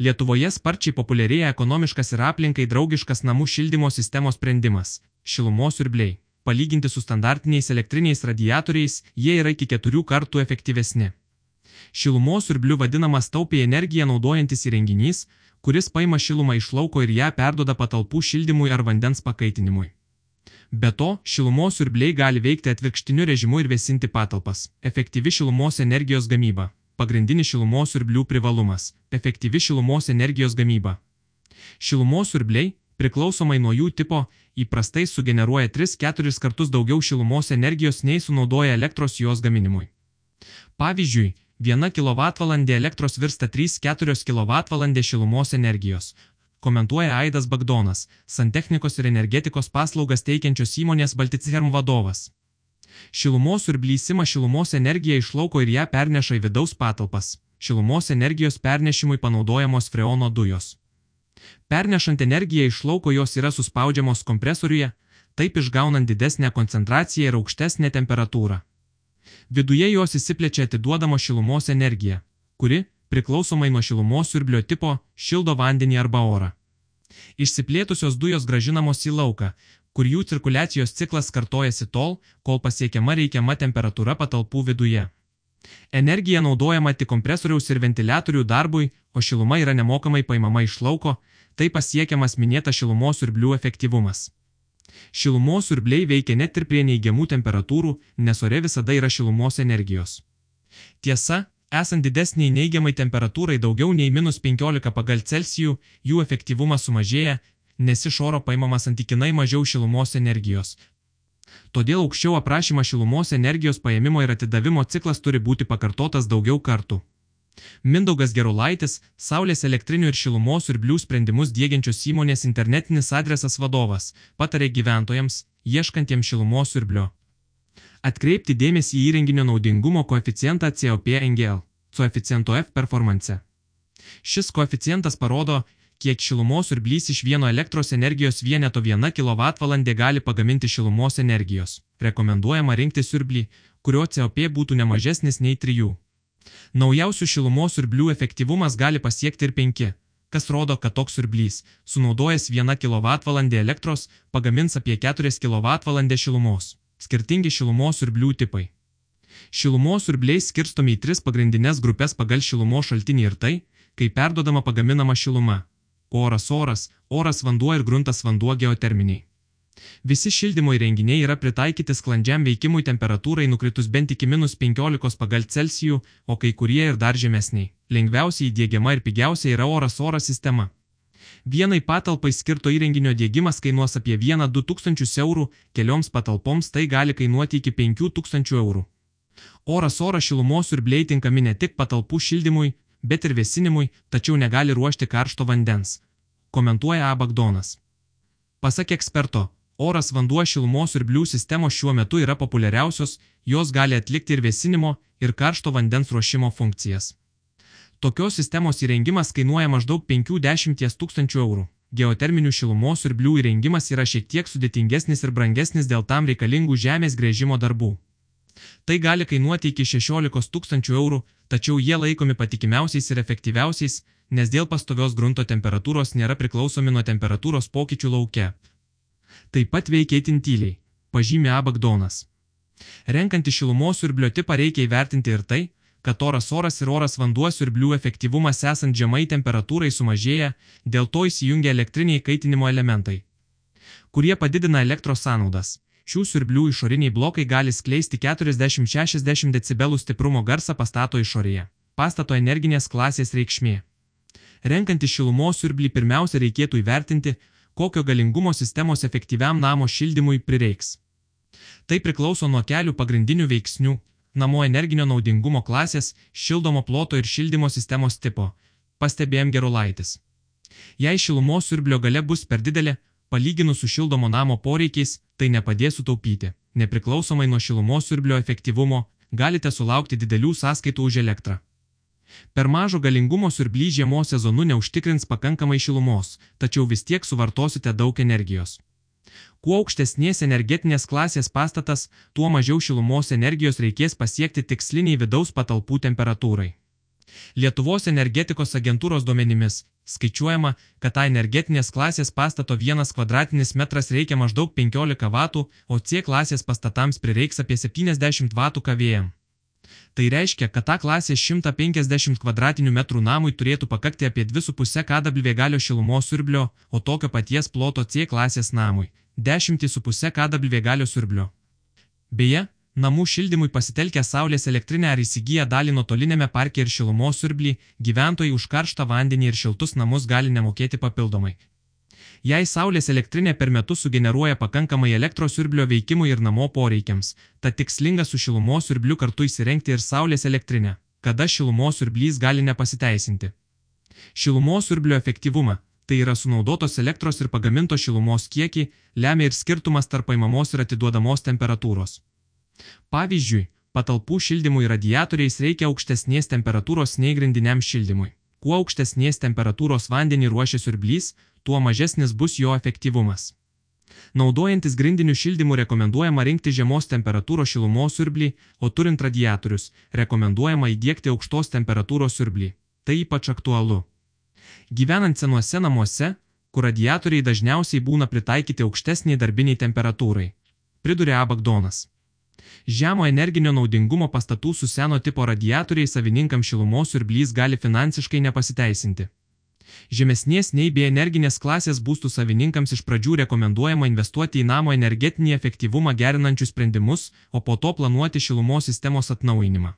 Lietuvoje sparčiai populiarėja ekonomiškas ir aplinkai draugiškas namų šildymo sistemos sprendimas - šilumos siurbliai. Palyginti su standartiniais elektriniais radiatoriais, jie yra iki keturių kartų efektyvesni. Šilumos siurbliu vadinamas taupiai energiją naudojantis įrenginys, kuris paima šilumą iš lauko ir ją perdoda patalpų šildymui ar vandens pakaitinimui. Be to, šilumos siurbliai gali veikti atvirkštiniu režimu ir vėsinti patalpas. Efektyvi šilumos energijos gamyba pagrindinis šilumos siurblių privalumas - efektyvi šilumos energijos gamyba. Šilumos siurbliai, priklausomai nuo jų tipo, įprastai sugeneruoja 3-4 kartus daugiau šilumos energijos nei sunaudoja elektros jos gaminimui. Pavyzdžiui, 1 kWh elektros virsta 3-4 kWh šilumos energijos, komentuoja Aidas Bagdonas, santechnikos ir energetikos paslaugas teikiančios įmonės Balticherm vadovas. Šilumos siurblys ima šilumos energiją iš lauko ir ją perneša į vidaus patalpas. Šilumos energijos pernešimui panaudojamos freono dujos. Pernešant energiją iš lauko jos yra suspaudžiamos kompresoriuje, taip išgaunant didesnę koncentraciją ir aukštesnę temperatūrą. Viduje jos įsiplečia atiduodama šilumos energiją, kuri, priklausomai nuo šilumos siurblio tipo, šildo vandenį arba orą. Išsiplėtusios dujos gražinamos į lauką, kur jų cirkuliacijos ciklas kartojasi tol, kol pasiekiama reikiama temperatūra patalpų viduje. Energija naudojama tik kompresoriaus ir ventiliatorių darbui, o šiluma yra nemokamai paimama iš lauko, tai pasiekiamas minėtas šilumos siurblių efektyvumas. Šilumos siurbliai veikia net ir prie neigiamų temperatūrų, nes ore visada yra šilumos energijos. Tiesa, esant didesniai neigiamai temperatūrai daugiau nei minus 15 pagal Celsijų, jų efektyvumas sumažėja, nes iš oro paimamas santykinai mažiau šilumos energijos. Todėl aukščiau aprašymas šilumos energijos paėmimo ir atidavimo ciklas turi būti pakartotas daugiau kartų. Mindaugas Gerulaitis, Saulės elektrinių ir šilumos ir blių sprendimus dėgiančios įmonės internetinis adresas vadovas, patarė gyventojams, ieškantiems šilumos siurblio. Atkreipti dėmesį į įrenginio naudingumo koeficientą COP NGL, coeficiento F performance. Šis koeficientas parodo, kiek šilumos siurblys iš vieno elektros energijos vieneto 1 kWh gali pagaminti šilumos energijos. Rekomenduojama rinkti siurblį, kurio COP būtų ne mažesnis nei 3. Naujausių šilumos siurblių efektyvumas gali pasiekti ir 5, kas rodo, kad toks siurblys, sunaudojęs 1 kWh elektros, pagamins apie 4 kWh šilumos. Skirtingi šilumos siurblių tipai. Šilumos siurbliai skirstomi į tris pagrindinės grupės pagal šilumos šaltinį ir tai, kai perdodama pagaminama šiluma oras oras, oras vanduo ir gruntas vanduo geoterminiai. Visi šildymo įrenginiai yra pritaikyti sklandžiam veikimui temperatūrai nukritus bent iki minus 15 pagal Celsijų, o kai kurie ir dar žemesniai. Lengviausiai įdėgiama ir pigiausia yra oras oras sistema. Vienai patalpai skirto įrenginio dėgymas kainuos apie 1-2 tūkstančius eurų, kelioms patalpoms tai gali kainuoti iki 5 tūkstančių eurų. Oras oras šilumos siurbliai tinkami ne tik patalpų šildymui, bet ir vėsinimui, tačiau negali ruošti karšto vandens. Komentuoja A. Bagdonas. Pasak eksperto, oras vanduo šilumos ir blių sistemos šiuo metu yra populiariausios, jos gali atlikti ir vėsinimo, ir karšto vandens ruošimo funkcijas. Tokios sistemos įrengimas kainuoja maždaug 50 tūkstančių eurų. Geoterminių šilumos ir blių įrengimas yra šiek tiek sudėtingesnis ir brangesnis dėl tam reikalingų žemės grėžimo darbų. Tai gali kainuoti iki 16 tūkstančių eurų, tačiau jie laikomi patikimiausiais ir efektyviausiais, nes dėl pastovios grunto temperatūros nėra priklausomi nuo temperatūros pokyčių lauke. Taip pat veikia itin tyliai, pažymė A. Bagdonas. Renkant iš šilumos siurblio tipą reikia įvertinti ir tai, kad oras oras ir oras vanduo siurblių efektyvumas esant žemai temperatūrai sumažėja, dėl to įsijungia elektriniai kaitinimo elementai, kurie padidina elektros sąnaudas. Šių siurblių išoriniai blokai gali skleisti 40-60 dB stiprumo garsą pastato išorėje. Pastato energinės klasės reikšmė. Renkant iš šilumos siurblį pirmiausia reikėtų įvertinti, kokio galingumo sistemos efektyviam namo šildymui prireiks. Tai priklauso nuo kelių pagrindinių veiksnių - namo energinio naudingumo klasės, šildomo ploto ir šildymo sistemos tipo, pastebėjom Gerulaitis. Jei šilumos siurblio gale bus per didelė, Palyginus su šildomo namo poreikiais, tai nepadės sutaupyti. Nepriklausomai nuo šilumos siurblio efektyvumo, galite sulaukti didelių sąskaitų už elektrą. Per mažo galingumo siurblys žiemos sezonu neužtikrins pakankamai šilumos, tačiau vis tiek suvartosite daug energijos. Kuo aukštesnės energetinės klasės pastatas, tuo mažiau šilumos energijos reikės pasiekti tiksliniai vidaus patalpų temperatūrai. Lietuvos energetikos agentūros duomenimis skaičiuojama, kad A energetinės klasės pastato vienas kvadratinis metras reikia maždaug 15 W, o C klasės pastatams prireiks apie 70 W KVM. Tai reiškia, kad ta klasė 150 kvadratinių metrų namui turėtų pakakti apie 2,5 kW galio šilumos siurblio, o tokio paties ploto C klasės namui - 10,5 kW galio siurblio. Beje, namų šildymui pasitelkę saulės elektrinę ar įsigiję dalį nuotolinėme parke ir šilumos siurblį, gyventojai už karštą vandenį ir šiltus namus gali nemokėti papildomai. Jei saulės elektrinė per metus sugeneruoja pakankamai elektros siurblio veikimui ir namo poreikiams, tad tikslinga su šilumos siurbliu kartu įsirengti ir saulės elektrinę, kada šilumos siurblys gali nepasiteisinti. Šilumos siurblio efektyvumą tai yra sunaudotos elektros ir pagamintos šilumos kiekį, lemia ir skirtumas tarp paimamos ir atiduodamos temperatūros. Pavyzdžiui, patalpų šildymui radiatoriais reikia aukštesnės temperatūros nei grindiniam šildymui. Kuo aukštesnės temperatūros vandenį ruošia siurblys, tuo mažesnis bus jo efektyvumas. Naudojantis grindiniu šildymu rekomenduojama rinkti žemos temperatūros šilumos siurblį, o turint radiatorius, rekomenduojama įdėkti aukštos temperatūros siurblį. Tai ypač aktualu. Gyvenant senuose namuose, kur radiatoriai dažniausiai būna pritaikyti aukštesniai darbiniai temperatūrai. Priduria Abagdonas. Žemo energinio naudingumo pastatų su seno tipo radiatoriai savininkams šilumos siurblys gali finansiškai nepasiteisinti. Žemesnės nei bei energinės klasės būstų savininkams iš pradžių rekomenduojama investuoti į namo energetinį efektyvumą gerinančius sprendimus, o po to planuoti šilumos sistemos atnaujinimą.